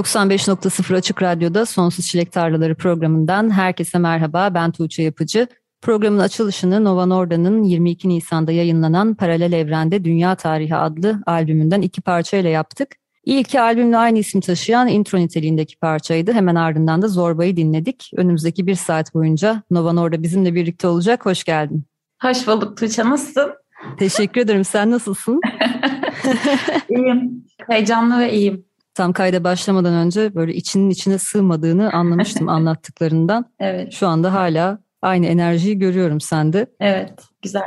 95.0 Açık Radyo'da Sonsuz Çilek Tarlaları programından herkese merhaba. Ben Tuğçe Yapıcı. Programın açılışını Nova Norda'nın 22 Nisan'da yayınlanan Paralel Evrende Dünya Tarihi adlı albümünden iki parçayla yaptık. İlki albümle aynı isim taşıyan intro niteliğindeki parçaydı. Hemen ardından da Zorba'yı dinledik. Önümüzdeki bir saat boyunca Nova Norda bizimle birlikte olacak. Hoş geldin. Hoş bulduk Tuğçe. Nasılsın? Teşekkür ederim. Sen nasılsın? İyiyim. Heyecanlı ve iyiyim tam kayda başlamadan önce böyle içinin içine sığmadığını anlamıştım anlattıklarından. Evet. Şu anda hala aynı enerjiyi görüyorum sende. Evet, güzel.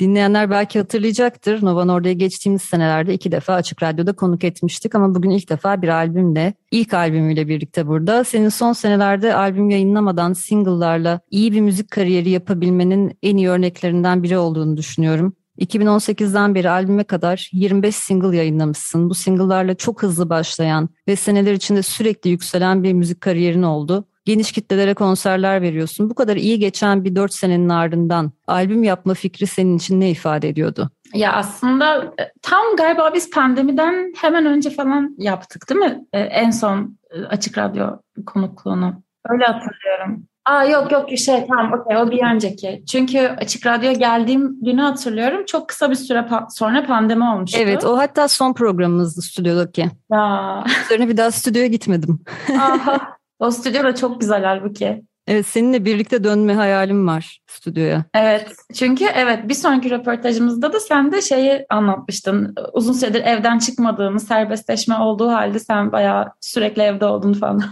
Dinleyenler belki hatırlayacaktır. Nova Norda'ya geçtiğimiz senelerde iki defa Açık Radyo'da konuk etmiştik ama bugün ilk defa bir albümle, ilk albümüyle birlikte burada. Senin son senelerde albüm yayınlamadan single'larla iyi bir müzik kariyeri yapabilmenin en iyi örneklerinden biri olduğunu düşünüyorum. 2018'den beri albüme kadar 25 single yayınlamışsın. Bu single'larla çok hızlı başlayan ve seneler içinde sürekli yükselen bir müzik kariyerin oldu. Geniş kitlelere konserler veriyorsun. Bu kadar iyi geçen bir 4 senenin ardından albüm yapma fikri senin için ne ifade ediyordu? Ya aslında e, tam galiba biz pandemiden hemen önce falan yaptık değil mi? E, en son e, Açık Radyo konukluğunu. Öyle hatırlıyorum. Aa yok yok şey tamam okey o bir önceki. Çünkü Açık Radyo'ya geldiğim günü hatırlıyorum. Çok kısa bir süre pa- sonra pandemi olmuştu. Evet o hatta son programımızdı stüdyodaki. Ya. Sonra bir daha stüdyoya gitmedim. Aha. O stüdyo da çok güzel halbuki. Evet seninle birlikte dönme hayalim var stüdyoya. Evet çünkü evet bir sonraki röportajımızda da sen de şeyi anlatmıştın. Uzun süredir evden çıkmadığını, serbestleşme olduğu halde sen bayağı sürekli evde olduğunu falan.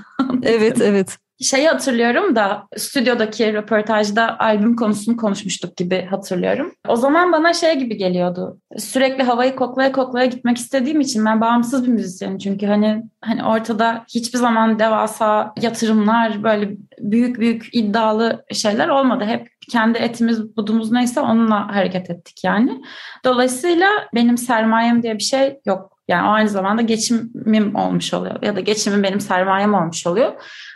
evet evet şeyi hatırlıyorum da stüdyodaki röportajda albüm konusunu konuşmuştuk gibi hatırlıyorum. O zaman bana şey gibi geliyordu. Sürekli havayı koklaya koklaya gitmek istediğim için ben bağımsız bir müzisyenim çünkü hani hani ortada hiçbir zaman devasa yatırımlar böyle büyük büyük iddialı şeyler olmadı. Hep kendi etimiz budumuz neyse onunla hareket ettik yani. Dolayısıyla benim sermayem diye bir şey yok. Yani o aynı zamanda geçimim olmuş oluyor ya da geçimim benim sermayem olmuş oluyor.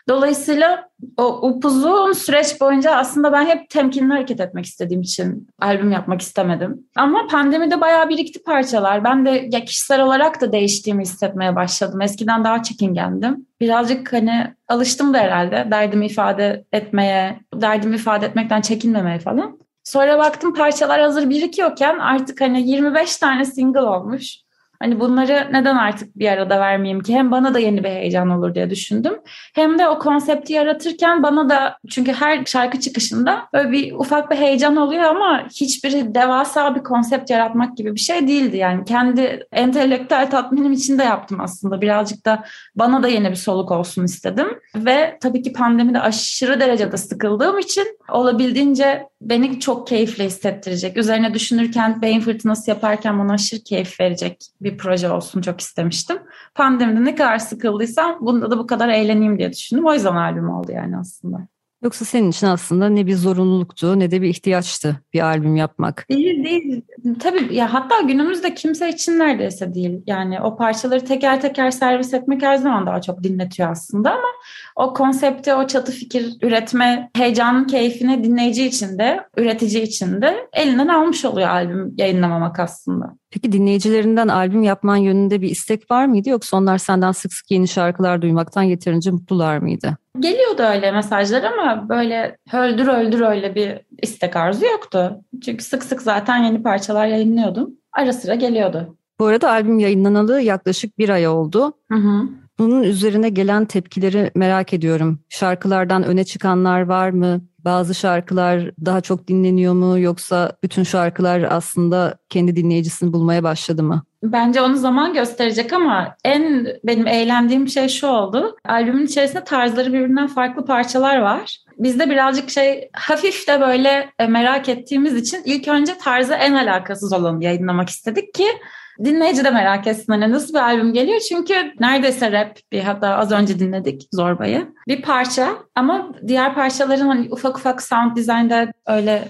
Dolayısıyla o upuzun süreç boyunca aslında ben hep temkinli hareket etmek istediğim için albüm yapmak istemedim. Ama pandemide bayağı birikti parçalar. Ben de ya kişisel olarak da değiştiğimi hissetmeye başladım. Eskiden daha çekingendim. Birazcık hani alıştım da herhalde derdimi ifade etmeye, derdimi ifade etmekten çekinmemeye falan. Sonra baktım parçalar hazır birikiyorken artık hani 25 tane single olmuş. Hani bunları neden artık bir arada vermeyeyim ki? Hem bana da yeni bir heyecan olur diye düşündüm. Hem de o konsepti yaratırken bana da çünkü her şarkı çıkışında böyle bir ufak bir heyecan oluyor ama hiçbiri devasa bir konsept yaratmak gibi bir şey değildi. Yani kendi entelektüel tatminim için de yaptım aslında. Birazcık da bana da yeni bir soluk olsun istedim. Ve tabii ki pandemide aşırı derecede sıkıldığım için olabildiğince beni çok keyifli hissettirecek. Üzerine düşünürken, beyin fırtınası yaparken bana aşırı keyif verecek bir proje olsun çok istemiştim. Pandemide ne kadar sıkıldıysam bunda da bu kadar eğleneyim diye düşündüm. O yüzden albüm oldu yani aslında. Yoksa senin için aslında ne bir zorunluluktu ne de bir ihtiyaçtı bir albüm yapmak. Değil değil. Tabii ya hatta günümüzde kimse için neredeyse değil. Yani o parçaları teker teker servis etmek her zaman daha çok dinletiyor aslında ama o konsepti, o çatı fikir üretme heyecanın keyfini dinleyici için de, üretici için de elinden almış oluyor albüm yayınlamamak aslında. Peki dinleyicilerinden albüm yapman yönünde bir istek var mıydı yoksa onlar senden sık sık yeni şarkılar duymaktan yeterince mutlular mıydı? Geliyordu öyle mesajlar ama böyle öldür öldür öyle bir istek arzu yoktu. Çünkü sık sık zaten yeni parçalar yayınlıyordum. Ara sıra geliyordu. Bu arada albüm yayınlanalı yaklaşık bir ay oldu. Hı hı. Bunun üzerine gelen tepkileri merak ediyorum. Şarkılardan öne çıkanlar var mı? Bazı şarkılar daha çok dinleniyor mu yoksa bütün şarkılar aslında kendi dinleyicisini bulmaya başladı mı? Bence onu zaman gösterecek ama en benim eğlendiğim şey şu oldu. Albümün içerisinde tarzları birbirinden farklı parçalar var. Bizde birazcık şey hafif de böyle e, merak ettiğimiz için ilk önce tarzı en alakasız olanı yayınlamak istedik ki dinleyici de merak etsin hani nasıl bir albüm geliyor. Çünkü neredeyse rap bir hatta az önce dinledik Zorba'yı. Bir parça ama diğer parçaların hani ufak ufak sound design'da öyle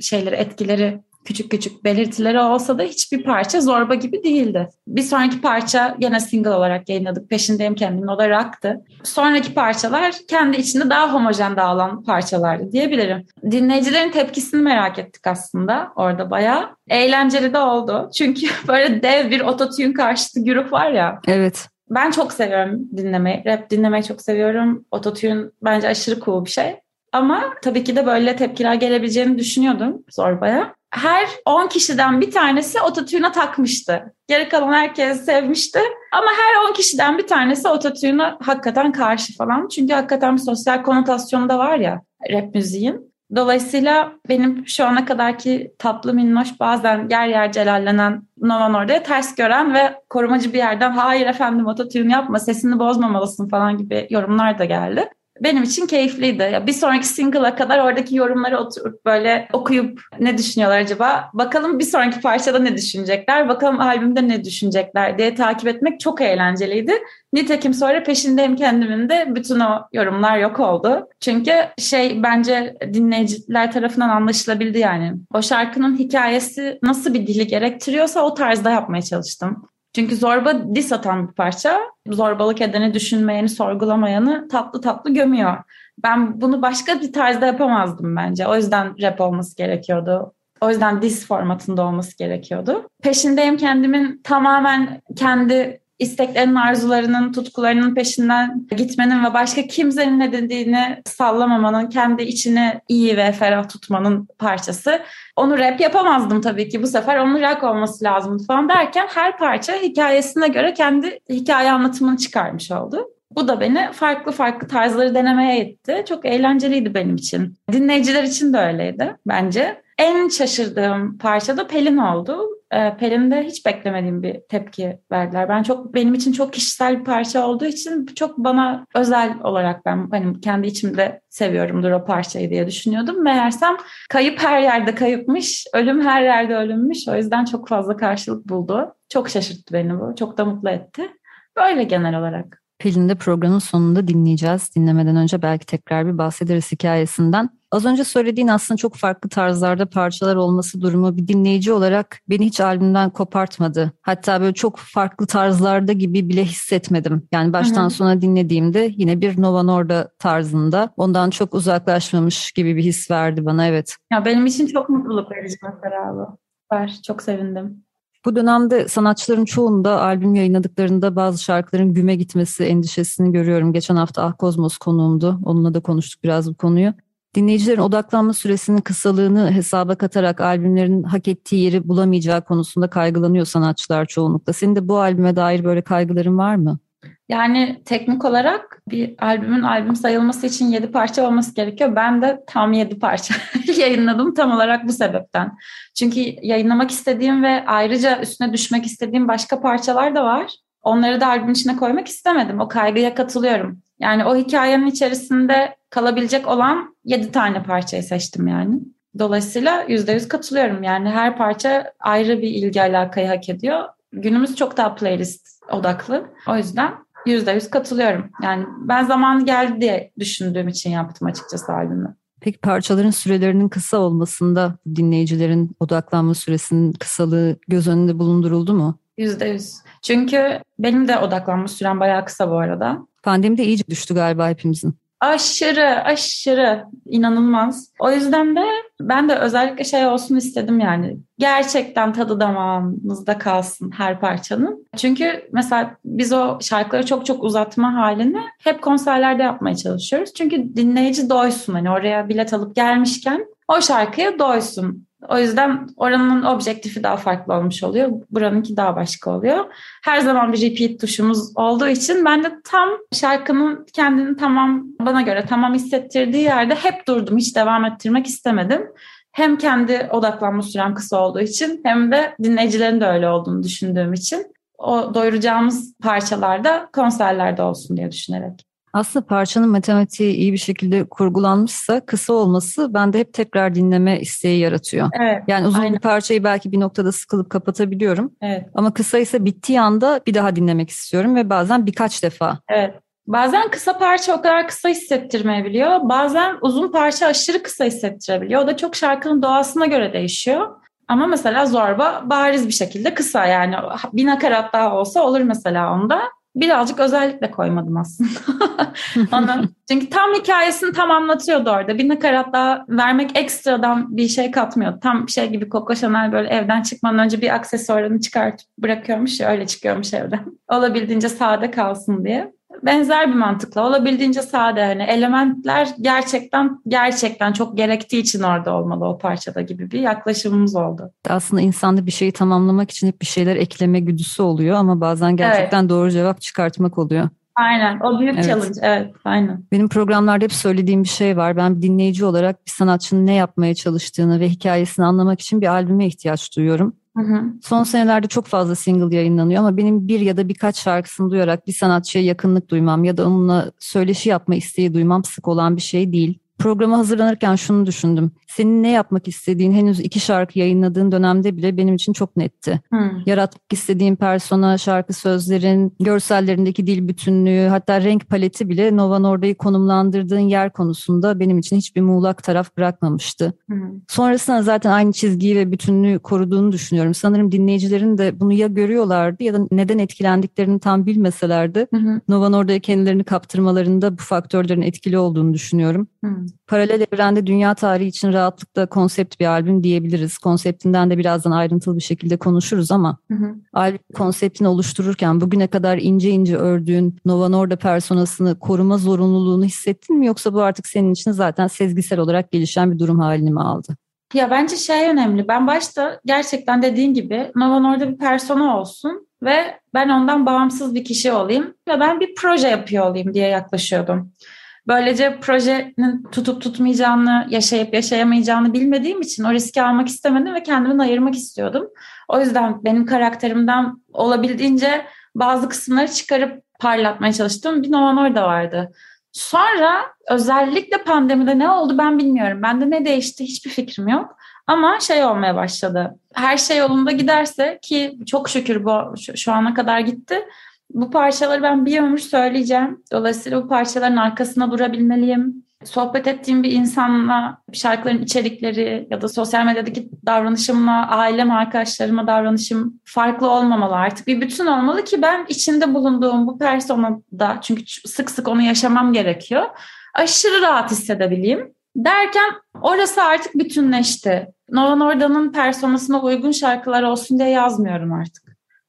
şeyleri etkileri küçük küçük belirtileri olsa da hiçbir parça zorba gibi değildi. Bir sonraki parça yine single olarak yayınladık. Peşindeyim kendimin o da rock'tı. Sonraki parçalar kendi içinde daha homojen dağılan parçalardı diyebilirim. Dinleyicilerin tepkisini merak ettik aslında orada bayağı. Eğlenceli de oldu. Çünkü böyle dev bir ototune karşıtı güruh var ya. Evet. Ben çok seviyorum dinlemeyi. Rap dinlemeyi çok seviyorum. Ototune bence aşırı cool bir şey. Ama tabii ki de böyle tepkiler gelebileceğini düşünüyordum Zorba'ya her 10 kişiden bir tanesi ototune'a takmıştı. Geri kalan herkes sevmişti. Ama her 10 kişiden bir tanesi ototune'a hakikaten karşı falan. Çünkü hakikaten bir sosyal konotasyonu da var ya rap müziğin. Dolayısıyla benim şu ana kadarki tatlı minnoş bazen yer yer celallenen Novan orada ters gören ve korumacı bir yerden hayır efendim ototune yapma sesini bozmamalısın falan gibi yorumlar da geldi benim için keyifliydi. Ya bir sonraki single'a kadar oradaki yorumları oturup böyle okuyup ne düşünüyorlar acaba? Bakalım bir sonraki parçada ne düşünecekler? Bakalım albümde ne düşünecekler diye takip etmek çok eğlenceliydi. Nitekim sonra peşindeyim kendimin de bütün o yorumlar yok oldu. Çünkü şey bence dinleyiciler tarafından anlaşılabildi yani. O şarkının hikayesi nasıl bir dili gerektiriyorsa o tarzda yapmaya çalıştım. Çünkü zorba dis atan bir parça. Zorbalık edeni, düşünmeyeni, sorgulamayanı tatlı tatlı gömüyor. Ben bunu başka bir tarzda yapamazdım bence. O yüzden rap olması gerekiyordu. O yüzden dis formatında olması gerekiyordu. Peşindeyim kendimin tamamen kendi isteklerinin, arzularının, tutkularının peşinden gitmenin ve başka kimsenin ne dediğini sallamamanın, kendi içini iyi ve ferah tutmanın parçası. Onu rap yapamazdım tabii ki bu sefer. Onun rock olması lazımdı falan derken her parça hikayesine göre kendi hikaye anlatımını çıkarmış oldu. Bu da beni farklı farklı tarzları denemeye etti. Çok eğlenceliydi benim için. Dinleyiciler için de öyleydi bence. En şaşırdığım parça da Pelin oldu. Ee, Pelin'de hiç beklemediğim bir tepki verdiler. Ben çok benim için çok kişisel bir parça olduğu için çok bana özel olarak ben hani kendi içimde seviyorumdur o parçayı diye düşünüyordum. Meğersem kayıp her yerde kayıpmış, ölüm her yerde ölümmüş. O yüzden çok fazla karşılık buldu. Çok şaşırttı beni bu. Çok da mutlu etti. Böyle genel olarak. Pelin'de programın sonunda dinleyeceğiz. Dinlemeden önce belki tekrar bir bahsederiz hikayesinden. Az önce söylediğin aslında çok farklı tarzlarda parçalar olması durumu bir dinleyici olarak beni hiç albümden kopartmadı. Hatta böyle çok farklı tarzlarda gibi bile hissetmedim. Yani baştan Hı-hı. sona dinlediğimde yine bir Nova Norda tarzında ondan çok uzaklaşmamış gibi bir his verdi bana evet. Ya benim için çok mutluluk verici mesela bu. Var, çok sevindim. Bu dönemde sanatçıların çoğunda albüm yayınladıklarında bazı şarkıların güme gitmesi endişesini görüyorum. Geçen hafta Ah Kozmos konuğumdu. Onunla da konuştuk biraz bu konuyu. Dinleyicilerin odaklanma süresinin kısalığını hesaba katarak albümlerin hak ettiği yeri bulamayacağı konusunda kaygılanıyor sanatçılar çoğunlukla. Senin de bu albüme dair böyle kaygıların var mı? Yani teknik olarak bir albümün albüm sayılması için 7 parça olması gerekiyor. Ben de tam 7 parça yayınladım tam olarak bu sebepten. Çünkü yayınlamak istediğim ve ayrıca üstüne düşmek istediğim başka parçalar da var. Onları da albümün içine koymak istemedim. O kaygıya katılıyorum. Yani o hikayenin içerisinde kalabilecek olan 7 tane parçayı seçtim yani. Dolayısıyla %100 katılıyorum. Yani her parça ayrı bir ilgi alakayı hak ediyor. Günümüz çok daha playlist odaklı. O yüzden yüzde yüz katılıyorum. Yani ben zamanı geldi diye düşündüğüm için yaptım açıkçası albümü. Peki parçaların sürelerinin kısa olmasında dinleyicilerin odaklanma süresinin kısalığı göz önünde bulunduruldu mu? Yüzde yüz. Çünkü benim de odaklanma sürem bayağı kısa bu arada. Pandemide iyice düştü galiba hepimizin. Aşırı aşırı inanılmaz. O yüzden de ben de özellikle şey olsun istedim yani. Gerçekten tadı damağımızda kalsın her parçanın. Çünkü mesela biz o şarkıları çok çok uzatma halini hep konserlerde yapmaya çalışıyoruz. Çünkü dinleyici doysun hani oraya bilet alıp gelmişken o şarkıya doysun. O yüzden oranın objektifi daha farklı olmuş oluyor. Buranınki daha başka oluyor. Her zaman bir repeat tuşumuz olduğu için ben de tam şarkının kendini tamam bana göre tamam hissettirdiği yerde hep durdum. Hiç devam ettirmek istemedim. Hem kendi odaklanma sürem kısa olduğu için hem de dinleyicilerin de öyle olduğunu düşündüğüm için o doyuracağımız parçalarda konserlerde olsun diye düşünerek. Aslında parçanın matematiği iyi bir şekilde kurgulanmışsa kısa olması bende hep tekrar dinleme isteği yaratıyor. Evet, yani uzun aynen. bir parçayı belki bir noktada sıkılıp kapatabiliyorum. Evet. Ama kısa ise bittiği anda bir daha dinlemek istiyorum ve bazen birkaç defa. Evet. Bazen kısa parça o kadar kısa hissettirmeyebiliyor. Bazen uzun parça aşırı kısa hissettirebiliyor. O da çok şarkının doğasına göre değişiyor. Ama mesela Zorba bariz bir şekilde kısa yani bir nakarat daha olsa olur mesela onda birazcık özellikle koymadım aslında. Onu, çünkü tam hikayesini tam anlatıyordu orada. Bir nakarat daha vermek ekstradan bir şey katmıyor. Tam şey gibi Coco Chanel böyle evden çıkmadan önce bir aksesuarını çıkartıp bırakıyormuş ya öyle çıkıyormuş evden. Olabildiğince sade kalsın diye benzer bir mantıkla olabildiğince sade hani elementler gerçekten gerçekten çok gerektiği için orada olmalı o parçada gibi bir yaklaşımımız oldu. Aslında insanda bir şeyi tamamlamak için hep bir şeyler ekleme güdüsü oluyor ama bazen gerçekten evet. doğru cevap çıkartmak oluyor. Aynen o büyük evet. challenge evet aynen. Benim programlarda hep söylediğim bir şey var. Ben bir dinleyici olarak bir sanatçının ne yapmaya çalıştığını ve hikayesini anlamak için bir albüme ihtiyaç duyuyorum. Son senelerde çok fazla single yayınlanıyor ama benim bir ya da birkaç şarkısını duyarak bir sanatçıya yakınlık duymam ya da onunla söyleşi yapma isteği duymam sık olan bir şey değil. Programa hazırlanırken şunu düşündüm. Senin ne yapmak istediğin henüz iki şarkı yayınladığın dönemde bile benim için çok netti. Hmm. Yaratmak istediğin persona, şarkı sözlerin, görsellerindeki dil bütünlüğü, hatta renk paleti bile Nova Norda'yı konumlandırdığın yer konusunda benim için hiçbir muğlak taraf bırakmamıştı. Hmm. Sonrasında zaten aynı çizgiyi ve bütünlüğü koruduğunu düşünüyorum. Sanırım dinleyicilerin de bunu ya görüyorlardı ya da neden etkilendiklerini tam bilmeselerdi. Hmm. Nova Norda'ya kendilerini kaptırmalarında bu faktörlerin etkili olduğunu düşünüyorum. Hmm. Paralel evrende dünya tarihi için rahatlıkla konsept bir albüm diyebiliriz. Konseptinden de birazdan ayrıntılı bir şekilde konuşuruz ama hı hı. albüm konseptini oluştururken bugüne kadar ince ince ördüğün Nova Norda personasını koruma zorunluluğunu hissettin mi yoksa bu artık senin için zaten sezgisel olarak gelişen bir durum halini mi aldı? Ya bence şey önemli. Ben başta gerçekten dediğin gibi Nova Norda bir persona olsun ve ben ondan bağımsız bir kişi olayım ve ben bir proje yapıyor olayım diye yaklaşıyordum. Böylece projenin tutup tutmayacağını, yaşayıp yaşayamayacağını bilmediğim için o riski almak istemedim ve kendimi ayırmak istiyordum. O yüzden benim karakterimden olabildiğince bazı kısımları çıkarıp parlatmaya çalıştım. Bir Novan orada vardı. Sonra özellikle pandemide ne oldu ben bilmiyorum. Bende ne değişti hiçbir fikrim yok. Ama şey olmaya başladı. Her şey yolunda giderse ki çok şükür bu şu ana kadar gitti bu parçaları ben bir ömür söyleyeceğim. Dolayısıyla bu parçaların arkasına durabilmeliyim. Sohbet ettiğim bir insanla şarkıların içerikleri ya da sosyal medyadaki davranışımla ailem, arkadaşlarıma davranışım farklı olmamalı artık. Bir bütün olmalı ki ben içinde bulunduğum bu personada çünkü sık sık onu yaşamam gerekiyor. Aşırı rahat hissedebileyim. Derken orası artık bütünleşti. Nolan Orda'nın personasına uygun şarkılar olsun diye yazmıyorum artık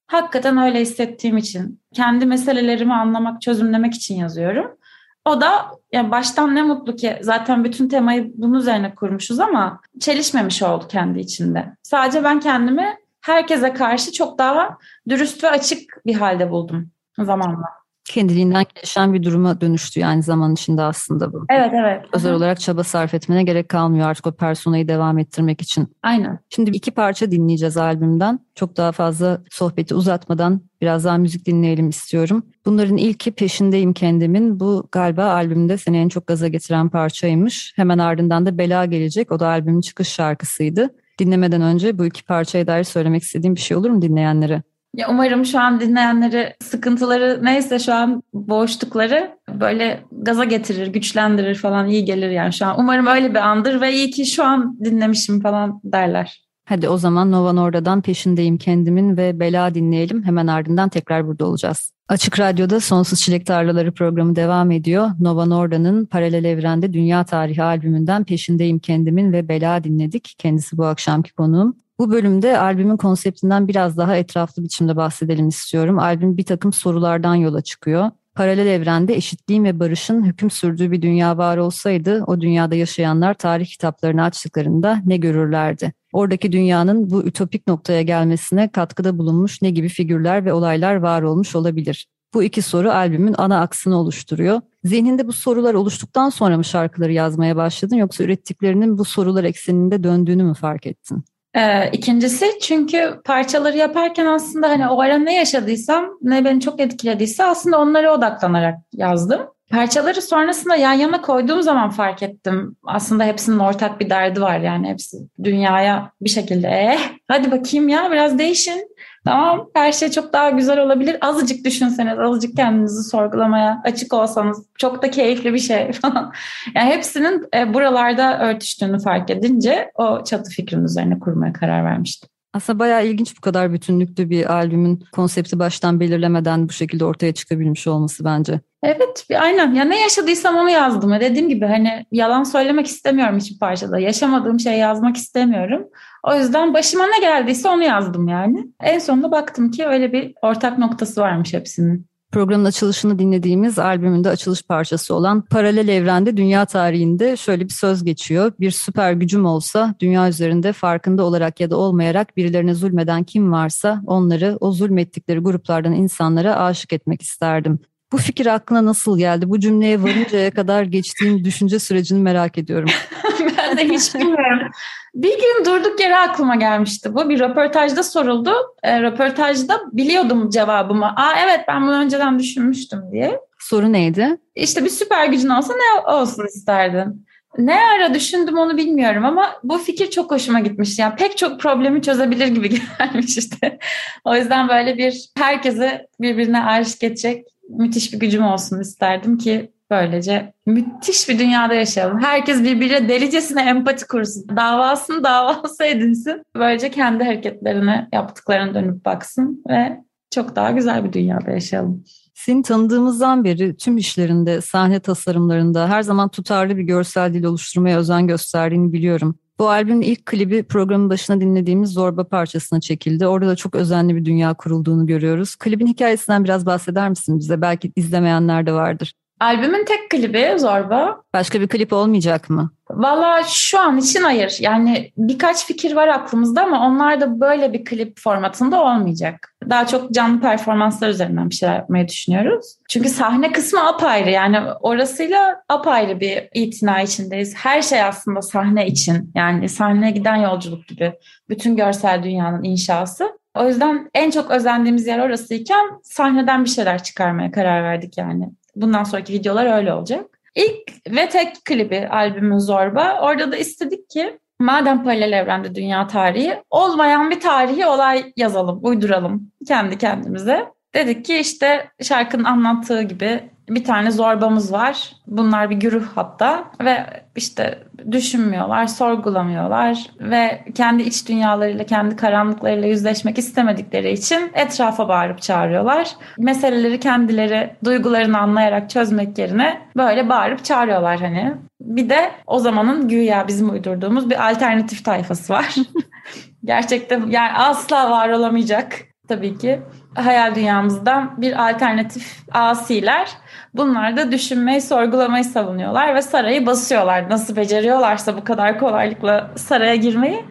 hakikaten öyle hissettiğim için, kendi meselelerimi anlamak, çözümlemek için yazıyorum. O da ya baştan ne mutlu ki zaten bütün temayı bunun üzerine kurmuşuz ama çelişmemiş oldu kendi içinde. Sadece ben kendimi herkese karşı çok daha dürüst ve açık bir halde buldum zamanla kendiliğinden gelişen bir duruma dönüştü yani zaman içinde aslında bu. Evet evet. Özel olarak çaba sarf etmene gerek kalmıyor artık o personayı devam ettirmek için. Aynen. Şimdi iki parça dinleyeceğiz albümden. Çok daha fazla sohbeti uzatmadan biraz daha müzik dinleyelim istiyorum. Bunların ilki Peşindeyim Kendimin. Bu galiba albümde seni en çok gaza getiren parçaymış. Hemen ardından da Bela gelecek. O da albümün çıkış şarkısıydı. Dinlemeden önce bu iki parçaya dair söylemek istediğim bir şey olur mu dinleyenlere? Ya umarım şu an dinleyenleri sıkıntıları neyse şu an boğuştukları böyle gaza getirir, güçlendirir falan iyi gelir yani şu an. Umarım öyle bir andır ve iyi ki şu an dinlemişim falan derler. Hadi o zaman Nova Norda'dan peşindeyim kendimin ve Bela dinleyelim. Hemen ardından tekrar burada olacağız. Açık Radyo'da Sonsuz Çilek Tarlaları programı devam ediyor. Nova Norda'nın Paralel Evrende Dünya Tarihi albümünden Peşindeyim Kendimin ve Bela dinledik. Kendisi bu akşamki konuğum. Bu bölümde albümün konseptinden biraz daha etraflı biçimde bahsedelim istiyorum. Albüm bir takım sorulardan yola çıkıyor. paralel evrende eşitliğin ve barışın hüküm sürdüğü bir dünya var olsaydı o dünyada yaşayanlar tarih kitaplarını açtıklarında ne görürlerdi? Oradaki dünyanın bu ütopik noktaya gelmesine katkıda bulunmuş ne gibi figürler ve olaylar var olmuş olabilir? Bu iki soru albümün ana aksını oluşturuyor. Zihninde bu sorular oluştuktan sonra mı şarkıları yazmaya başladın yoksa ürettiklerinin bu sorular ekseninde döndüğünü mü fark ettin? Ee, ikincisi çünkü parçaları yaparken aslında hani o ara ne yaşadıysam ne beni çok etkilediyse aslında onlara odaklanarak yazdım. Parçaları sonrasında yan yana koyduğum zaman fark ettim. Aslında hepsinin ortak bir derdi var yani hepsi dünyaya bir şekilde eh hadi bakayım ya biraz değişin. Tamam her şey çok daha güzel olabilir. Azıcık düşünseniz, azıcık kendinizi sorgulamaya açık olsanız çok da keyifli bir şey falan. Yani hepsinin e, buralarda örtüştüğünü fark edince o çatı fikrin üzerine kurmaya karar vermiştim. Aslında bayağı ilginç bu kadar bütünlüklü bir albümün konsepti baştan belirlemeden bu şekilde ortaya çıkabilmiş olması bence. Evet aynen ya ne yaşadıysam onu yazdım. Dediğim gibi hani yalan söylemek istemiyorum hiçbir parçada. Yaşamadığım şeyi yazmak istemiyorum. O yüzden başıma ne geldiyse onu yazdım yani. En sonunda baktım ki öyle bir ortak noktası varmış hepsinin. Programın açılışını dinlediğimiz albümünde açılış parçası olan Paralel Evrende Dünya Tarihinde şöyle bir söz geçiyor. Bir süper gücüm olsa dünya üzerinde farkında olarak ya da olmayarak birilerine zulmeden kim varsa onları o zulmettikleri gruplardan insanlara aşık etmek isterdim. Bu fikir aklına nasıl geldi? Bu cümleye varıncaya kadar geçtiğin düşünce sürecini merak ediyorum. ben de hiç bilmiyorum. Bir gün durduk yere aklıma gelmişti bu. Bir röportajda soruldu. E, röportajda biliyordum cevabımı. Aa evet ben bunu önceden düşünmüştüm diye. Soru neydi? İşte bir süper gücün olsa ne olsun isterdin? Ne ara düşündüm onu bilmiyorum ama bu fikir çok hoşuma gitmiş. Yani pek çok problemi çözebilir gibi gelmiş işte. o yüzden böyle bir herkese birbirine aşık edecek müthiş bir gücüm olsun isterdim ki böylece müthiş bir dünyada yaşayalım. Herkes birbirine delicesine empati kursun. Davasını davası edinsin. Böylece kendi hareketlerine, yaptıklarına dönüp baksın ve çok daha güzel bir dünyada yaşayalım. Seni tanıdığımızdan beri tüm işlerinde, sahne tasarımlarında her zaman tutarlı bir görsel dil oluşturmaya özen gösterdiğini biliyorum. Bu albümün ilk klibi programın başına dinlediğimiz Zorba parçasına çekildi. Orada da çok özenli bir dünya kurulduğunu görüyoruz. Klibin hikayesinden biraz bahseder misin bize? Belki izlemeyenler de vardır. Albümün tek klibi Zorba. Başka bir klip olmayacak mı? Valla şu an için hayır. Yani birkaç fikir var aklımızda ama onlar da böyle bir klip formatında olmayacak. Daha çok canlı performanslar üzerinden bir şeyler yapmayı düşünüyoruz. Çünkü sahne kısmı apayrı. Yani orasıyla apayrı bir itina içindeyiz. Her şey aslında sahne için. Yani sahneye giden yolculuk gibi. Bütün görsel dünyanın inşası. O yüzden en çok özendiğimiz yer orasıyken sahneden bir şeyler çıkarmaya karar verdik yani. Bundan sonraki videolar öyle olacak. İlk ve tek klibi albümün Zorba. Orada da istedik ki madem paralel evrende dünya tarihi olmayan bir tarihi olay yazalım, uyduralım kendi kendimize. Dedik ki işte şarkının anlattığı gibi bir tane zorbamız var. Bunlar bir güruh hatta ve işte düşünmüyorlar, sorgulamıyorlar ve kendi iç dünyalarıyla, kendi karanlıklarıyla yüzleşmek istemedikleri için etrafa bağırıp çağırıyorlar. Meseleleri kendileri duygularını anlayarak çözmek yerine böyle bağırıp çağırıyorlar hani. Bir de o zamanın güya bizim uydurduğumuz bir alternatif tayfası var. Gerçekten yani asla var olamayacak tabii ki hayal dünyamızdan bir alternatif asiler. Bunlar da düşünmeyi, sorgulamayı savunuyorlar ve sarayı basıyorlar. Nasıl beceriyorlarsa bu kadar kolaylıkla saraya girmeyi.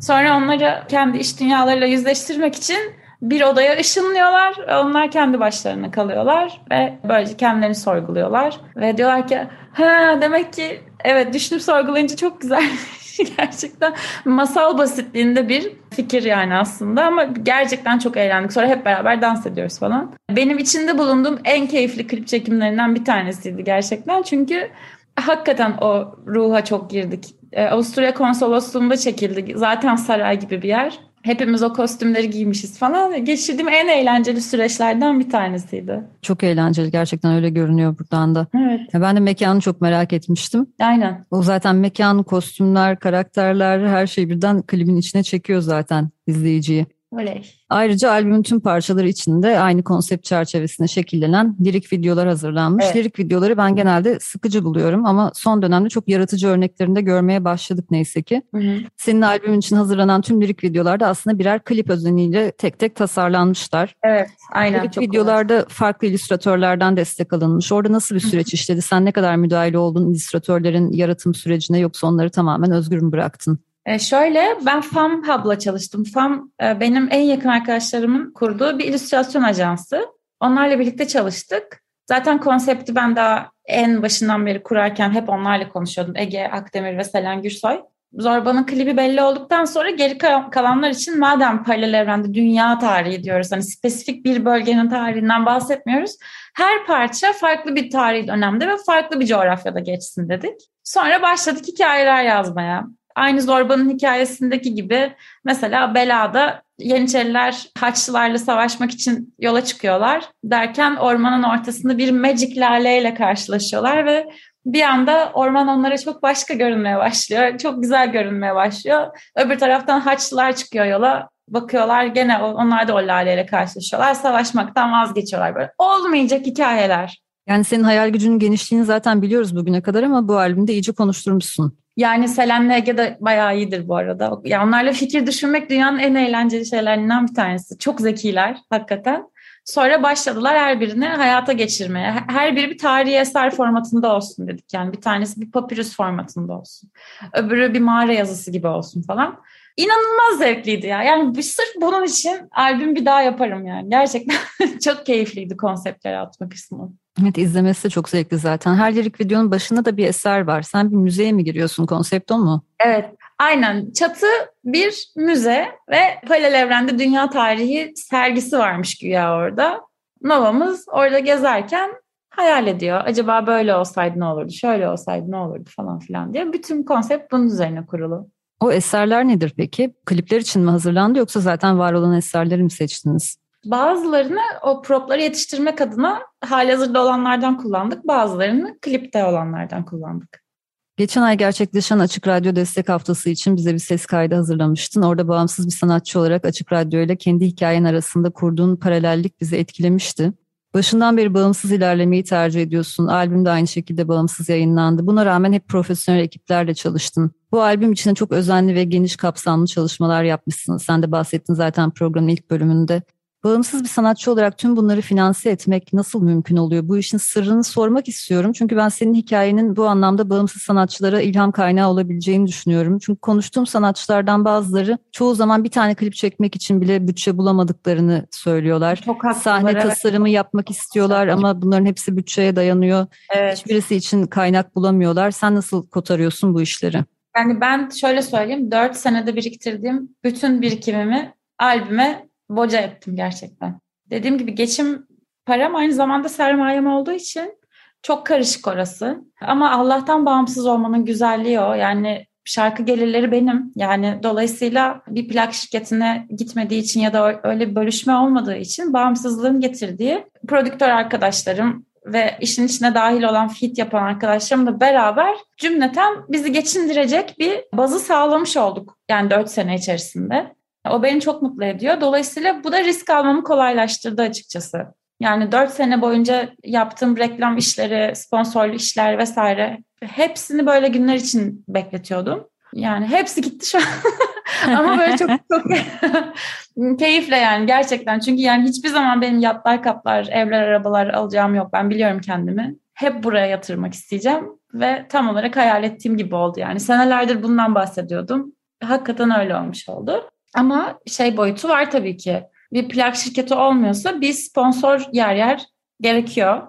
Sonra onları kendi iş dünyalarıyla yüzleştirmek için bir odaya ışınlıyorlar. Onlar kendi başlarına kalıyorlar ve böylece kendilerini sorguluyorlar. Ve diyorlar ki ha demek ki evet düşünüp sorgulayınca çok güzel gerçekten masal basitliğinde bir fikir yani aslında ama gerçekten çok eğlendik. Sonra hep beraber dans ediyoruz falan. Benim içinde bulunduğum en keyifli klip çekimlerinden bir tanesiydi gerçekten. Çünkü hakikaten o ruha çok girdik. Ee, Avusturya konsolosluğunda çekildi. Zaten saray gibi bir yer. Hepimiz o kostümleri giymişiz falan. Geçirdiğim en eğlenceli süreçlerden bir tanesiydi. Çok eğlenceli gerçekten öyle görünüyor buradan da. Evet. Ben de mekanı çok merak etmiştim. Aynen. O zaten mekan, kostümler, karakterler her şey birden klibin içine çekiyor zaten izleyiciyi. Öyle. Ayrıca albümün tüm parçaları içinde aynı konsept çerçevesinde şekillenen lirik videolar hazırlanmış. Evet. Lirik videoları ben genelde sıkıcı buluyorum ama son dönemde çok yaratıcı örneklerinde görmeye başladık neyse ki. Hı hı. Senin albümün için hazırlanan tüm lirik videolarda aslında birer klip özeniyle tek tek tasarlanmışlar. Evet, aynen. Lirik videolarda kolay. farklı illüstratörlerden destek alınmış. Orada nasıl bir süreç işledi? Sen ne kadar müdahil oldun illüstratörlerin yaratım sürecine yoksa onları tamamen özgür mü bıraktın? E şöyle ben FAM Hub'la çalıştım. FAM e, benim en yakın arkadaşlarımın kurduğu bir illüstrasyon ajansı. Onlarla birlikte çalıştık. Zaten konsepti ben daha en başından beri kurarken hep onlarla konuşuyordum. Ege Akdemir ve Selen Gürsoy. Zorba'nın klibi belli olduktan sonra geri kalanlar için madem paralel evrende dünya tarihi diyoruz hani spesifik bir bölgenin tarihinden bahsetmiyoruz. Her parça farklı bir tarihi dönemde ve farklı bir coğrafyada geçsin dedik. Sonra başladık hikayeler yazmaya. Aynı Zorba'nın hikayesindeki gibi mesela Bela'da Yeniçeriler Haçlılarla savaşmak için yola çıkıyorlar. Derken ormanın ortasında bir magic laleyle karşılaşıyorlar ve bir anda orman onlara çok başka görünmeye başlıyor. Çok güzel görünmeye başlıyor. Öbür taraftan Haçlılar çıkıyor yola. Bakıyorlar gene onlar da o laleyle karşılaşıyorlar. Savaşmaktan vazgeçiyorlar böyle. Olmayacak hikayeler. Yani senin hayal gücünün genişliğini zaten biliyoruz bugüne kadar ama bu albümde iyice konuşturmuşsun. Yani Selen'le Ege de bayağı iyidir bu arada. Ya onlarla fikir düşünmek dünyanın en eğlenceli şeylerinden bir tanesi. Çok zekiler hakikaten. Sonra başladılar her birini hayata geçirmeye. Her biri bir tarihi eser formatında olsun dedik. Yani bir tanesi bir papyrus formatında olsun. Öbürü bir mağara yazısı gibi olsun falan. İnanılmaz zevkliydi ya. Yani sırf bunun için albüm bir daha yaparım yani. Gerçekten çok keyifliydi konseptleri atmak kısmı. Evet izlemesi de çok zevkli zaten. Her lirik videonun başında da bir eser var. Sen bir müzeye mi giriyorsun? Konsept o mu? Evet. Aynen. Çatı bir müze ve paralel evrende dünya tarihi sergisi varmış güya orada. Nova'mız orada gezerken hayal ediyor. Acaba böyle olsaydı ne olurdu, şöyle olsaydı ne olurdu falan filan diye. Bütün konsept bunun üzerine kurulu. O eserler nedir peki? Klipler için mi hazırlandı yoksa zaten var olan eserleri mi seçtiniz? Bazılarını o propları yetiştirmek adına halihazırda olanlardan kullandık. Bazılarını klipte olanlardan kullandık. Geçen ay gerçekleşen Açık Radyo Destek Haftası için bize bir ses kaydı hazırlamıştın. Orada bağımsız bir sanatçı olarak Açık Radyo ile kendi hikayen arasında kurduğun paralellik bizi etkilemişti. Başından beri bağımsız ilerlemeyi tercih ediyorsun. Albüm de aynı şekilde bağımsız yayınlandı. Buna rağmen hep profesyonel ekiplerle çalıştın. Bu albüm içinde çok özenli ve geniş kapsamlı çalışmalar yapmışsın. Sen de bahsettin zaten programın ilk bölümünde. Bağımsız bir sanatçı olarak tüm bunları finanse etmek nasıl mümkün oluyor? Bu işin sırrını sormak istiyorum. Çünkü ben senin hikayenin bu anlamda bağımsız sanatçılara ilham kaynağı olabileceğini düşünüyorum. Çünkü konuştuğum sanatçılardan bazıları çoğu zaman bir tane klip çekmek için bile bütçe bulamadıklarını söylüyorlar. Çok Sahne evet. tasarımı yapmak istiyorlar ama bunların hepsi bütçeye dayanıyor. Evet. Hiçbirisi için kaynak bulamıyorlar. Sen nasıl kotarıyorsun bu işleri? Yani ben şöyle söyleyeyim. Dört senede biriktirdiğim bütün birikimimi albüme boca ettim gerçekten. Dediğim gibi geçim param aynı zamanda sermayem olduğu için çok karışık orası. Ama Allah'tan bağımsız olmanın güzelliği o. Yani şarkı gelirleri benim. Yani dolayısıyla bir plak şirketine gitmediği için ya da öyle bir bölüşme olmadığı için bağımsızlığın getirdiği prodüktör arkadaşlarım ve işin içine dahil olan fit yapan arkadaşlarımla beraber cümleten bizi geçindirecek bir bazı sağlamış olduk. Yani 4 sene içerisinde. O beni çok mutlu ediyor. Dolayısıyla bu da risk almamı kolaylaştırdı açıkçası. Yani dört sene boyunca yaptığım reklam işleri, sponsorlu işler vesaire hepsini böyle günler için bekletiyordum. Yani hepsi gitti şu an. Ama böyle çok çok keyifle yani gerçekten. Çünkü yani hiçbir zaman benim yatlar, kaplar, evler, arabalar alacağım yok. Ben biliyorum kendimi. Hep buraya yatırmak isteyeceğim ve tam olarak hayal ettiğim gibi oldu yani. Senelerdir bundan bahsediyordum. Hakikaten öyle olmuş oldu. Ama şey boyutu var tabii ki. Bir plak şirketi olmuyorsa bir sponsor yer yer gerekiyor.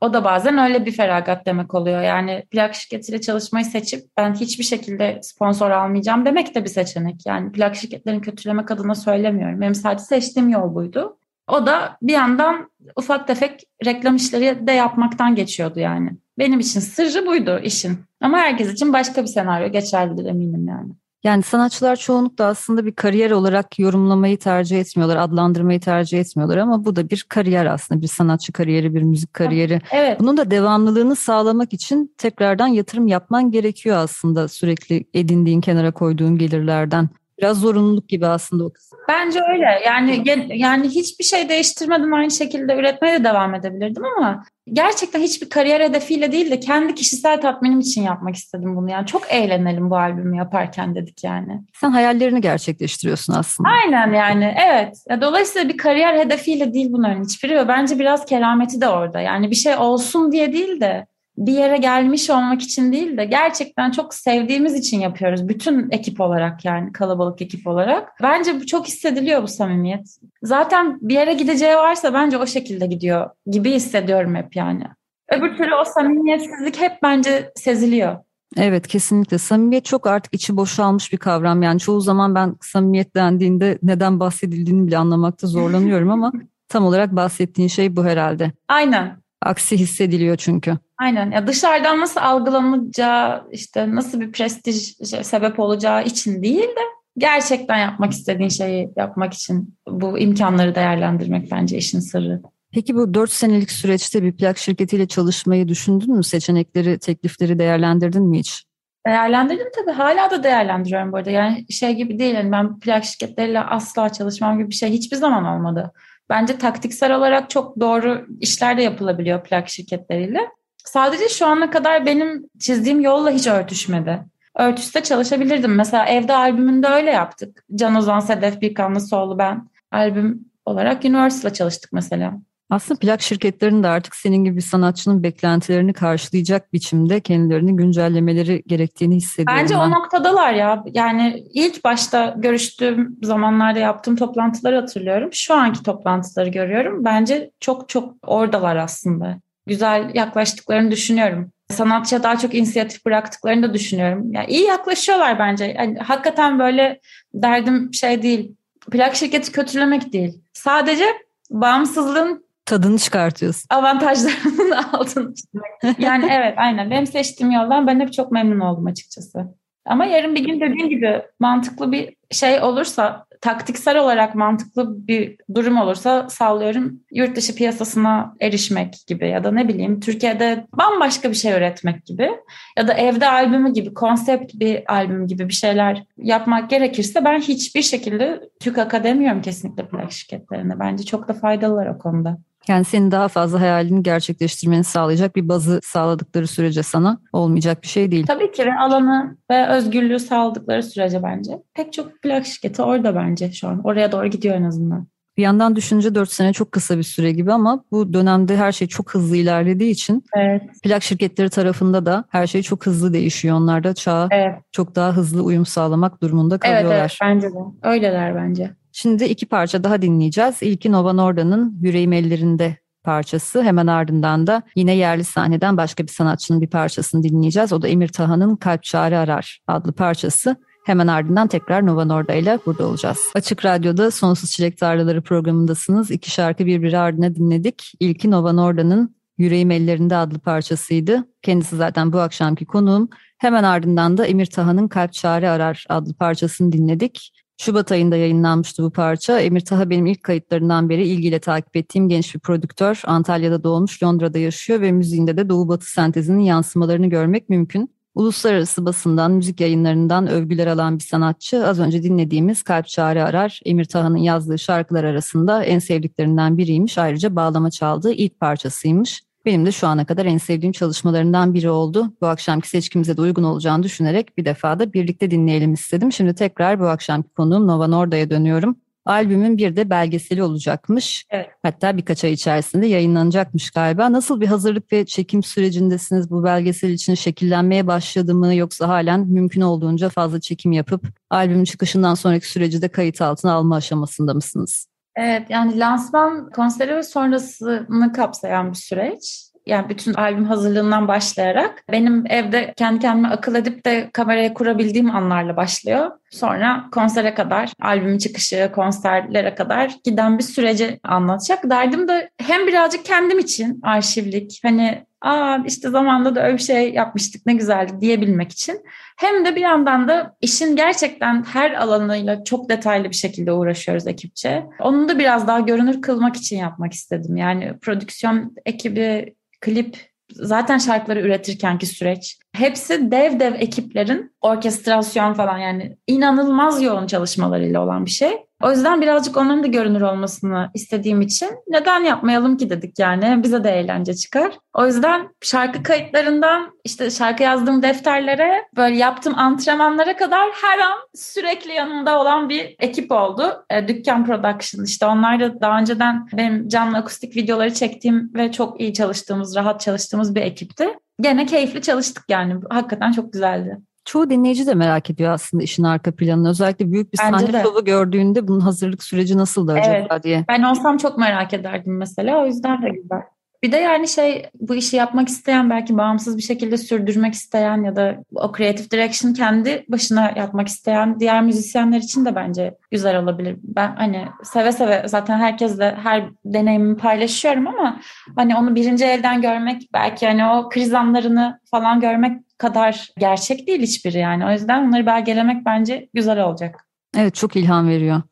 O da bazen öyle bir feragat demek oluyor. Yani plak şirketiyle çalışmayı seçip ben hiçbir şekilde sponsor almayacağım demek de bir seçenek. Yani plak şirketlerini kötülemek adına söylemiyorum. Benim sadece seçtiğim yol buydu. O da bir yandan ufak tefek reklam işleri de yapmaktan geçiyordu yani. Benim için sırrı buydu işin. Ama herkes için başka bir senaryo geçerlidir eminim yani. Yani sanatçılar çoğunlukla aslında bir kariyer olarak yorumlamayı tercih etmiyorlar, adlandırmayı tercih etmiyorlar ama bu da bir kariyer aslında bir sanatçı kariyeri, bir müzik kariyeri. Evet. Bunun da devamlılığını sağlamak için tekrardan yatırım yapman gerekiyor aslında sürekli edindiğin kenara koyduğun gelirlerden. Biraz zorunluluk gibi aslında o kısım. Bence öyle. Yani yani hiçbir şey değiştirmeden aynı şekilde üretmeye de devam edebilirdim ama gerçekten hiçbir kariyer hedefiyle değil de kendi kişisel tatminim için yapmak istedim bunu. Yani çok eğlenelim bu albümü yaparken dedik yani. Sen hayallerini gerçekleştiriyorsun aslında. Aynen yani evet. Dolayısıyla bir kariyer hedefiyle değil bunların hiçbiri ve bence biraz kerameti de orada. Yani bir şey olsun diye değil de bir yere gelmiş olmak için değil de gerçekten çok sevdiğimiz için yapıyoruz. Bütün ekip olarak yani kalabalık ekip olarak. Bence bu çok hissediliyor bu samimiyet. Zaten bir yere gideceği varsa bence o şekilde gidiyor gibi hissediyorum hep yani. Öbür türlü o samimiyetsizlik hep bence seziliyor. Evet kesinlikle. Samimiyet çok artık içi boşalmış bir kavram. Yani çoğu zaman ben samimiyet dendiğinde neden bahsedildiğini bile anlamakta zorlanıyorum ama tam olarak bahsettiğin şey bu herhalde. Aynen. Aksi hissediliyor çünkü. Aynen. Ya dışarıdan nasıl algılanacağı, işte nasıl bir prestij sebep olacağı için değil de gerçekten yapmak istediğin şeyi yapmak için bu imkanları değerlendirmek bence işin sırrı. Peki bu 4 senelik süreçte bir plak şirketiyle çalışmayı düşündün mü? Seçenekleri, teklifleri değerlendirdin mi hiç? Değerlendirdim tabii. Hala da değerlendiriyorum bu arada. Yani şey gibi değil. Yani ben plak şirketleriyle asla çalışmam gibi bir şey hiçbir zaman olmadı. Bence taktiksel olarak çok doğru işler de yapılabiliyor plak şirketleriyle. Sadece şu ana kadar benim çizdiğim yolla hiç örtüşmedi. Örtüşse çalışabilirdim. Mesela evde albümünde öyle yaptık. Can Ozan, Sedef Birkanlı, Soğlu ben. Albüm olarak Universal'la çalıştık mesela. Aslında plak şirketlerinin de artık senin gibi bir sanatçının beklentilerini karşılayacak biçimde kendilerini güncellemeleri gerektiğini hissediyorum. Bence ben. o noktadalar ya. Yani ilk başta görüştüğüm zamanlarda yaptığım toplantıları hatırlıyorum. Şu anki toplantıları görüyorum. Bence çok çok oradalar aslında. Güzel yaklaştıklarını düşünüyorum. Sanatçıya daha çok inisiyatif bıraktıklarını da düşünüyorum. Yani iyi yaklaşıyorlar bence. Yani hakikaten böyle derdim şey değil. Plak şirketi kötülemek değil. Sadece bağımsızlığın tadını çıkartıyorsun. Avantajlarının altını çizmek. Yani evet aynen. Benim seçtiğim yoldan ben hep çok memnun oldum açıkçası. Ama yarın bir gün dediğin gibi mantıklı bir şey olursa, taktiksel olarak mantıklı bir durum olursa sağlıyorum yurt dışı piyasasına erişmek gibi ya da ne bileyim Türkiye'de bambaşka bir şey üretmek gibi ya da evde albümü gibi, konsept bir albüm gibi bir şeyler yapmak gerekirse ben hiçbir şekilde TÜKAK'a demiyorum kesinlikle plak şirketlerine. Bence çok da faydalılar o konuda. Yani senin daha fazla hayalini gerçekleştirmeni sağlayacak bir bazı sağladıkları sürece sana olmayacak bir şey değil. Tabii ki ve alanı ve özgürlüğü sağladıkları sürece bence. Pek çok plak şirketi orada bence şu an. Oraya doğru gidiyor en azından. Bir yandan düşünce 4 sene çok kısa bir süre gibi ama bu dönemde her şey çok hızlı ilerlediği için evet. plak şirketleri tarafında da her şey çok hızlı değişiyor. Onlar da çağa evet. çok daha hızlı uyum sağlamak durumunda kalıyorlar. Evet, evet bence de. Öyleler bence. Şimdi iki parça daha dinleyeceğiz. İlki Nova Norda'nın Yüreğim Ellerinde parçası. Hemen ardından da yine yerli sahneden başka bir sanatçının bir parçasını dinleyeceğiz. O da Emir Tahan'ın Kalp Çare Arar adlı parçası. Hemen ardından tekrar Nova Norda ile burada olacağız. Açık Radyo'da Sonsuz Çilek Tarlaları programındasınız. İki şarkı birbiri ardına dinledik. İlki Nova Norda'nın Yüreğim Ellerinde adlı parçasıydı. Kendisi zaten bu akşamki konuğum. Hemen ardından da Emir Tahan'ın Kalp Çare Arar adlı parçasını dinledik. Şubat ayında yayınlanmıştı bu parça. Emir Taha benim ilk kayıtlarından beri ilgiyle takip ettiğim genç bir prodüktör. Antalya'da doğmuş, Londra'da yaşıyor ve müziğinde de Doğu Batı sentezinin yansımalarını görmek mümkün. Uluslararası basından, müzik yayınlarından övgüler alan bir sanatçı. Az önce dinlediğimiz Kalp Çare Arar, Emir Taha'nın yazdığı şarkılar arasında en sevdiklerinden biriymiş. Ayrıca bağlama çaldığı ilk parçasıymış. Benim de şu ana kadar en sevdiğim çalışmalarından biri oldu. Bu akşamki seçkimize de uygun olacağını düşünerek bir defa da birlikte dinleyelim istedim. Şimdi tekrar bu akşamki konuğum Nova Norda'ya dönüyorum. Albümün bir de belgeseli olacakmış. Evet. Hatta birkaç ay içerisinde yayınlanacakmış galiba. Nasıl bir hazırlık ve çekim sürecindesiniz? Bu belgesel için şekillenmeye başladı mı yoksa halen mümkün olduğunca fazla çekim yapıp albümün çıkışından sonraki süreci de kayıt altına alma aşamasında mısınız? Evet yani lansman konseri ve sonrasını kapsayan bir süreç. Yani bütün albüm hazırlığından başlayarak benim evde kendi kendime akıl edip de kameraya kurabildiğim anlarla başlıyor. Sonra konsere kadar, albüm çıkışı, konserlere kadar giden bir süreci anlatacak. Derdim de hem birazcık kendim için arşivlik, hani aa işte zamanda da öyle bir şey yapmıştık ne güzeldi diyebilmek için. Hem de bir yandan da işin gerçekten her alanıyla çok detaylı bir şekilde uğraşıyoruz ekipçe. Onu da biraz daha görünür kılmak için yapmak istedim. Yani prodüksiyon ekibi, klip zaten şarkıları üretirkenki süreç hepsi dev dev ekiplerin orkestrasyon falan yani inanılmaz yoğun çalışmalarıyla olan bir şey. O yüzden birazcık onların da görünür olmasını istediğim için neden yapmayalım ki dedik yani. Bize de eğlence çıkar. O yüzden şarkı kayıtlarından işte şarkı yazdığım defterlere böyle yaptığım antrenmanlara kadar her an sürekli yanımda olan bir ekip oldu. E, Dükkan Production işte onlar da daha önceden benim canlı akustik videoları çektiğim ve çok iyi çalıştığımız, rahat çalıştığımız bir ekipti. Gene keyifli çalıştık yani. Hakikaten çok güzeldi. Çoğu dinleyici de merak ediyor aslında işin arka planını. Özellikle büyük bir Bence sahne de. şovu gördüğünde bunun hazırlık süreci nasıldı acaba Evet. diye. Ben olsam çok merak ederdim mesela. O yüzden de güzel. Bir de yani şey bu işi yapmak isteyen belki bağımsız bir şekilde sürdürmek isteyen ya da o creative direction kendi başına yapmak isteyen diğer müzisyenler için de bence güzel olabilir. Ben hani seve seve zaten herkesle her deneyimimi paylaşıyorum ama hani onu birinci elden görmek belki hani o kriz anlarını falan görmek kadar gerçek değil hiçbiri yani. O yüzden onları belgelemek bence güzel olacak. Evet çok ilham veriyor.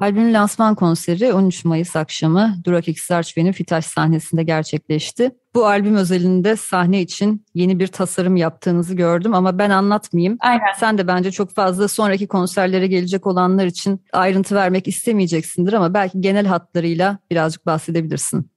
Albümün lansman konseri 13 Mayıs akşamı Durak X Archway'nin Fitaş sahnesinde gerçekleşti. Bu albüm özelinde sahne için yeni bir tasarım yaptığınızı gördüm ama ben anlatmayayım. Aynen. Sen de bence çok fazla sonraki konserlere gelecek olanlar için ayrıntı vermek istemeyeceksindir ama belki genel hatlarıyla birazcık bahsedebilirsin.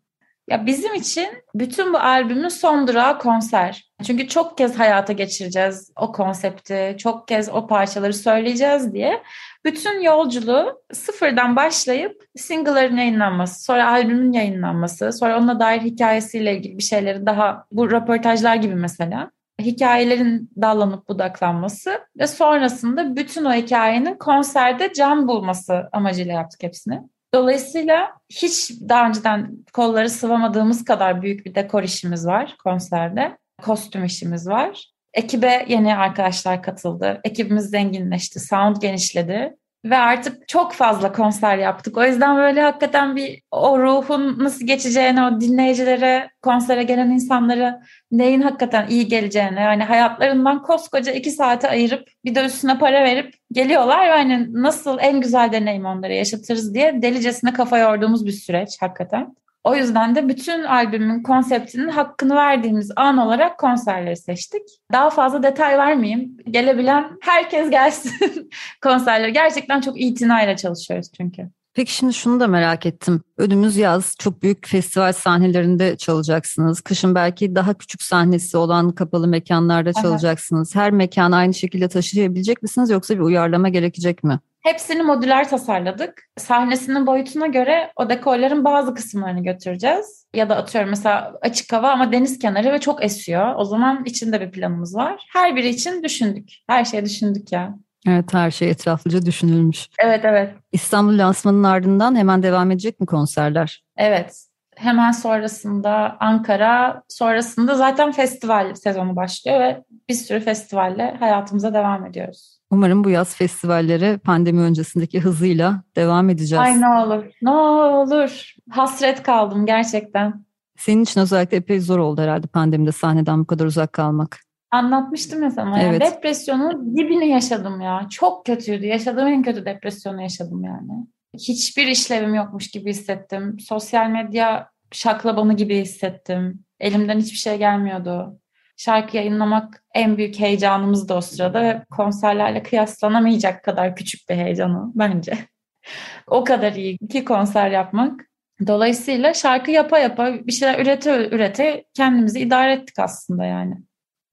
Ya bizim için bütün bu albümün son durağı konser. Çünkü çok kez hayata geçireceğiz o konsepti, çok kez o parçaları söyleyeceğiz diye. Bütün yolculuğu sıfırdan başlayıp single'ların yayınlanması, sonra albümün yayınlanması, sonra onunla dair hikayesiyle ilgili bir şeyleri daha bu röportajlar gibi mesela hikayelerin dallanıp budaklanması ve sonrasında bütün o hikayenin konserde can bulması amacıyla yaptık hepsini. Dolayısıyla hiç daha önceden kolları sıvamadığımız kadar büyük bir dekor işimiz var konserde. Kostüm işimiz var. Ekibe yeni arkadaşlar katıldı. Ekibimiz zenginleşti, sound genişledi. Ve artık çok fazla konser yaptık. O yüzden böyle hakikaten bir o ruhun nasıl geçeceğini, o dinleyicilere, konsere gelen insanlara neyin hakikaten iyi geleceğini, yani hayatlarından koskoca iki saate ayırıp bir de üstüne para verip geliyorlar. Yani nasıl en güzel deneyim onlara yaşatırız diye delicesine kafa yorduğumuz bir süreç hakikaten. O yüzden de bütün albümün konseptinin hakkını verdiğimiz an olarak konserleri seçtik. Daha fazla detay vermeyeyim. Gelebilen herkes gelsin konserlere. Gerçekten çok itinayla çalışıyoruz çünkü. Peki şimdi şunu da merak ettim. Önümüz yaz çok büyük festival sahnelerinde çalacaksınız. Kışın belki daha küçük sahnesi olan kapalı mekanlarda çalacaksınız. Her mekanı aynı şekilde taşıyabilecek misiniz yoksa bir uyarlama gerekecek mi? Hepsini modüler tasarladık. Sahnesinin boyutuna göre o dekorların bazı kısımlarını götüreceğiz. Ya da atıyorum mesela açık hava ama deniz kenarı ve çok esiyor. O zaman içinde bir planımız var. Her biri için düşündük. Her şeyi düşündük ya. Evet her şey etraflıca düşünülmüş. Evet evet. İstanbul lansmanının ardından hemen devam edecek mi konserler? Evet. Hemen sonrasında Ankara, sonrasında zaten festival sezonu başlıyor ve bir sürü festivalle hayatımıza devam ediyoruz. Umarım bu yaz festivallere pandemi öncesindeki hızıyla devam edeceğiz. Ay ne olur, ne olur. Hasret kaldım gerçekten. Senin için özellikle epey zor oldu herhalde pandemide sahneden bu kadar uzak kalmak. Anlatmıştım ya sana. Evet. Depresyonun dibini yaşadım ya. Çok kötüydü. Yaşadığım en kötü depresyonu yaşadım yani. Hiçbir işlevim yokmuş gibi hissettim. Sosyal medya şaklabanı gibi hissettim. Elimden hiçbir şey gelmiyordu. Şarkı yayınlamak en büyük heyecanımızdı o sırada ve konserlerle kıyaslanamayacak kadar küçük bir heyecan o bence. o kadar iyi ki konser yapmak. Dolayısıyla şarkı yapa yapa bir şeyler ürete ürete kendimizi idare ettik aslında yani.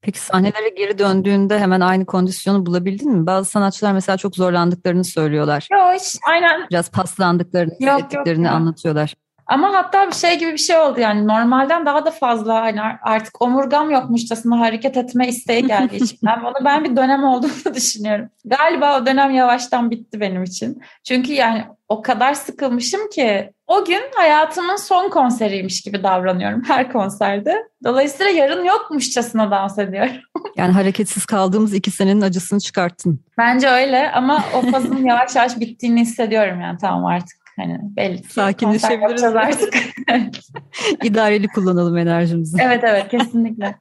Peki sahnelere geri döndüğünde hemen aynı kondisyonu bulabildin mi? Bazı sanatçılar mesela çok zorlandıklarını söylüyorlar. Yok hiç aynen Biraz paslandıklarını, Yok, yok hissettiklerini ya. anlatıyorlar. Ama hatta bir şey gibi bir şey oldu yani normalden daha da fazla hani artık omurgam yokmuşçasına hareket etme isteği geldi içimden. Onu ben bir dönem olduğunu düşünüyorum. Galiba o dönem yavaştan bitti benim için. Çünkü yani o kadar sıkılmışım ki o gün hayatımın son konseriymiş gibi davranıyorum her konserde. Dolayısıyla yarın yokmuşçasına dans ediyorum. Yani hareketsiz kaldığımız iki senenin acısını çıkarttın. Bence öyle ama o fazın yavaş yavaş bittiğini hissediyorum yani tamam artık. Hani belli ki Sakinleşebiliriz. artık. İdareli kullanalım enerjimizi. Evet evet kesinlikle.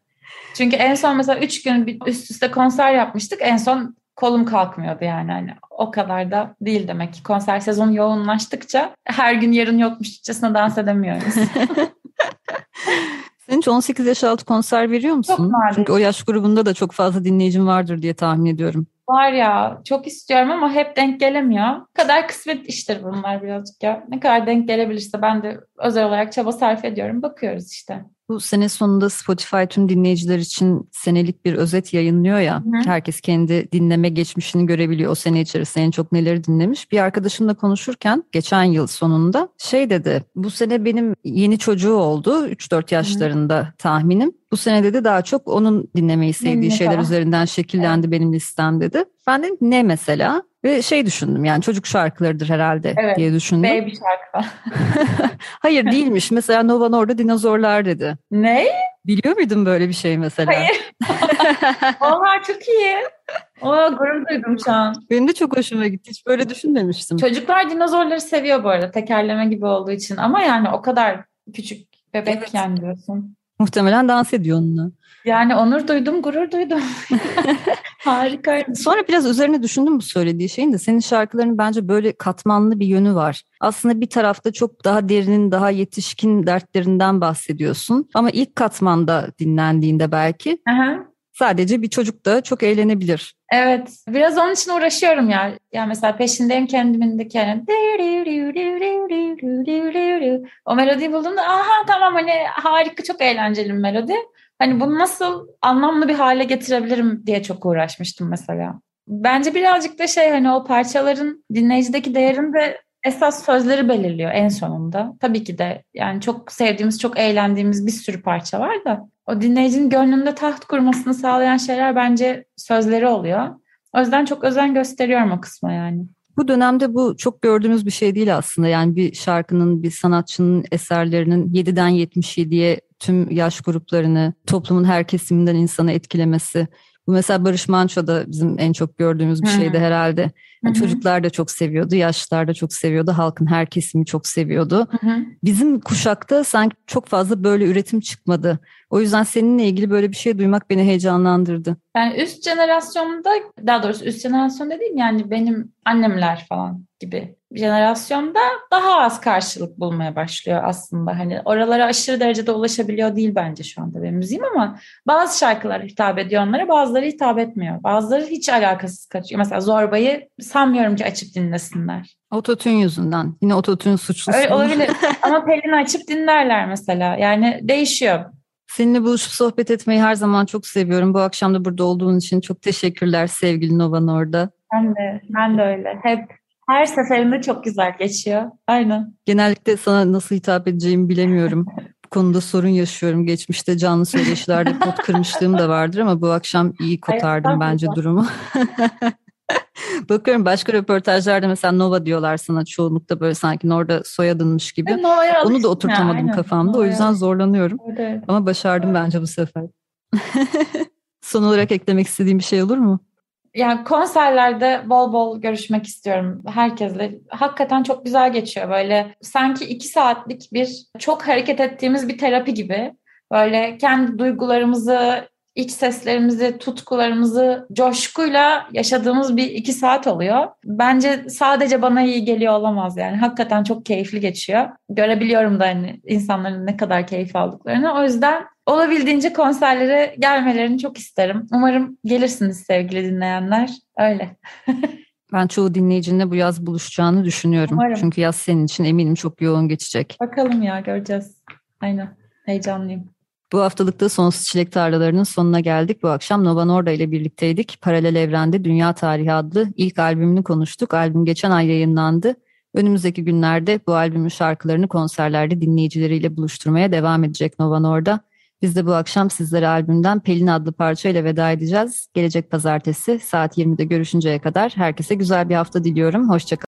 Çünkü en son mesela üç gün üst üste konser yapmıştık. En son kolum kalkmıyordu yani. Hani o kadar da değil demek ki. Konser sezonu yoğunlaştıkça her gün yarın yokmuşçasına dans edemiyoruz. Sen hiç 18 yaş altı konser veriyor musun? Çok nadir. Çünkü o yaş grubunda da çok fazla dinleyicim vardır diye tahmin ediyorum. Var ya çok istiyorum ama hep denk gelemiyor. Ne kadar kısmet iştir bunlar birazcık ya. Ne kadar denk gelebilirse ben de özel olarak çaba sarf ediyorum. Bakıyoruz işte. Bu sene sonunda Spotify tüm dinleyiciler için senelik bir özet yayınlıyor ya. Hı. Herkes kendi dinleme geçmişini görebiliyor. O sene içerisinde en çok neleri dinlemiş. Bir arkadaşımla konuşurken geçen yıl sonunda şey dedi. Bu sene benim yeni çocuğu oldu. 3-4 yaşlarında tahminim. Bu sene dedi daha çok onun dinlemeyi sevdiği Ne şeyler falan. üzerinden şekillendi benim listem dedi. Ben dedim ne mesela? Ve şey düşündüm yani çocuk şarkılarıdır herhalde Evet, diye düşündüm. Baby şarkı. Hayır değilmiş. Mesela Nova Norda dinozorlar dedi. ne? Biliyor muydun böyle bir şey mesela? Hayır. Oha çok iyi. Oha gurur duydum şu an. Benim de çok hoşuma gitti. Hiç böyle düşünmemiştim. Çocuklar dinozorları seviyor bu arada tekerleme gibi olduğu için. Ama yani o kadar küçük bebekken Evet. diyorsun. Muhtemelen dans ediyor onunla. Yani onur duydum, gurur duydum. Harika. Sonra biraz üzerine düşündüm bu söylediği şeyin de senin şarkıların bence böyle katmanlı bir yönü var. Aslında bir tarafta çok daha derinin, daha yetişkin dertlerinden bahsediyorsun. Ama ilk katmanda dinlendiğinde belki Aha. sadece bir çocuk da çok eğlenebilir. Evet. Biraz onun için uğraşıyorum ya. Ya mesela peşindeyim kendimindeki yani. O melodiyi bulduğumda aha tamam hani harika çok eğlenceli bir melodi. Hani bunu nasıl anlamlı bir hale getirebilirim diye çok uğraşmıştım mesela. Bence birazcık da şey hani o parçaların dinleyicideki değerini de esas sözleri belirliyor en sonunda. Tabii ki de yani çok sevdiğimiz, çok eğlendiğimiz bir sürü parça var da o dinleyicinin gönlünde taht kurmasını sağlayan şeyler bence sözleri oluyor. O yüzden çok özen gösteriyorum o kısma yani. Bu dönemde bu çok gördüğümüz bir şey değil aslında. Yani bir şarkının, bir sanatçının eserlerinin 7'den 77'ye tüm yaş gruplarını, toplumun her kesiminden insanı etkilemesi. Bu mesela Barış Manço'da bizim en çok gördüğümüz bir şeydi herhalde. Hı. Çocuklar da çok seviyordu, yaşlılar da çok seviyordu, halkın her kesimi çok seviyordu. Hı hı. Bizim kuşakta sanki çok fazla böyle üretim çıkmadı. O yüzden seninle ilgili böyle bir şey duymak beni heyecanlandırdı. Yani üst jenerasyonda daha doğrusu üst jenerasyon dediğim yani benim annemler falan gibi jenerasyonda daha az karşılık bulmaya başlıyor aslında. Hani oralara aşırı derecede ulaşabiliyor değil bence şu anda benim müziğim ama bazı şarkılar hitap ediyor onlara bazıları hitap etmiyor. Bazıları hiç alakasız kaçıyor. Mesela Zorbayı sanmıyorum ki açıp dinlesinler. Ototün yüzünden. Yine ototün suçlusu. Öyle olabilir ama Pelin açıp dinlerler mesela. Yani değişiyor. Seninle buluşup sohbet etmeyi her zaman çok seviyorum. Bu akşam da burada olduğun için çok teşekkürler sevgili Novan orada. Ben de, ben de öyle. Hep her seferinde çok güzel geçiyor. Aynen. Genellikle sana nasıl hitap edeceğimi bilemiyorum. Bu konuda sorun yaşıyorum. Geçmişte canlı söyleşilerde pot kırmışlığım da vardır ama bu akşam iyi kotardım bence durumu. Bakıyorum başka röportajlarda mesela Nova diyorlar sana çoğunlukta böyle sanki orada soyadınmış gibi. Nova'ya Onu da oturtamadım ya, aynen. kafamda. O Nova'ya yüzden zorlanıyorum. Evet. Ama başardım bence bu sefer. Son olarak eklemek istediğim bir şey olur mu? Yani konserlerde bol bol görüşmek istiyorum herkesle. Hakikaten çok güzel geçiyor böyle. Sanki iki saatlik bir çok hareket ettiğimiz bir terapi gibi. Böyle kendi duygularımızı, iç seslerimizi, tutkularımızı coşkuyla yaşadığımız bir iki saat oluyor. Bence sadece bana iyi geliyor olamaz yani. Hakikaten çok keyifli geçiyor. Görebiliyorum da hani insanların ne kadar keyif aldıklarını. O yüzden olabildiğince konserlere gelmelerini çok isterim. Umarım gelirsiniz sevgili dinleyenler. Öyle. Ben çoğu dinleyicinle bu yaz buluşacağını düşünüyorum. Umarım. Çünkü yaz senin için eminim çok yoğun geçecek. Bakalım ya göreceğiz. Aynen. Heyecanlıyım. Bu haftalıkta Sonsuz Çilek Tarlalarının sonuna geldik. Bu akşam Nova Norda ile birlikteydik. Paralel Evrende Dünya Tarihi adlı ilk albümünü konuştuk. Albüm geçen ay yayınlandı. Önümüzdeki günlerde bu albümün şarkılarını konserlerde dinleyicileriyle buluşturmaya devam edecek Nova Norda. Biz de bu akşam sizlere albümden Pelin adlı parçayla veda edeceğiz. Gelecek pazartesi saat 20'de görüşünceye kadar herkese güzel bir hafta diliyorum. Hoşçakalın.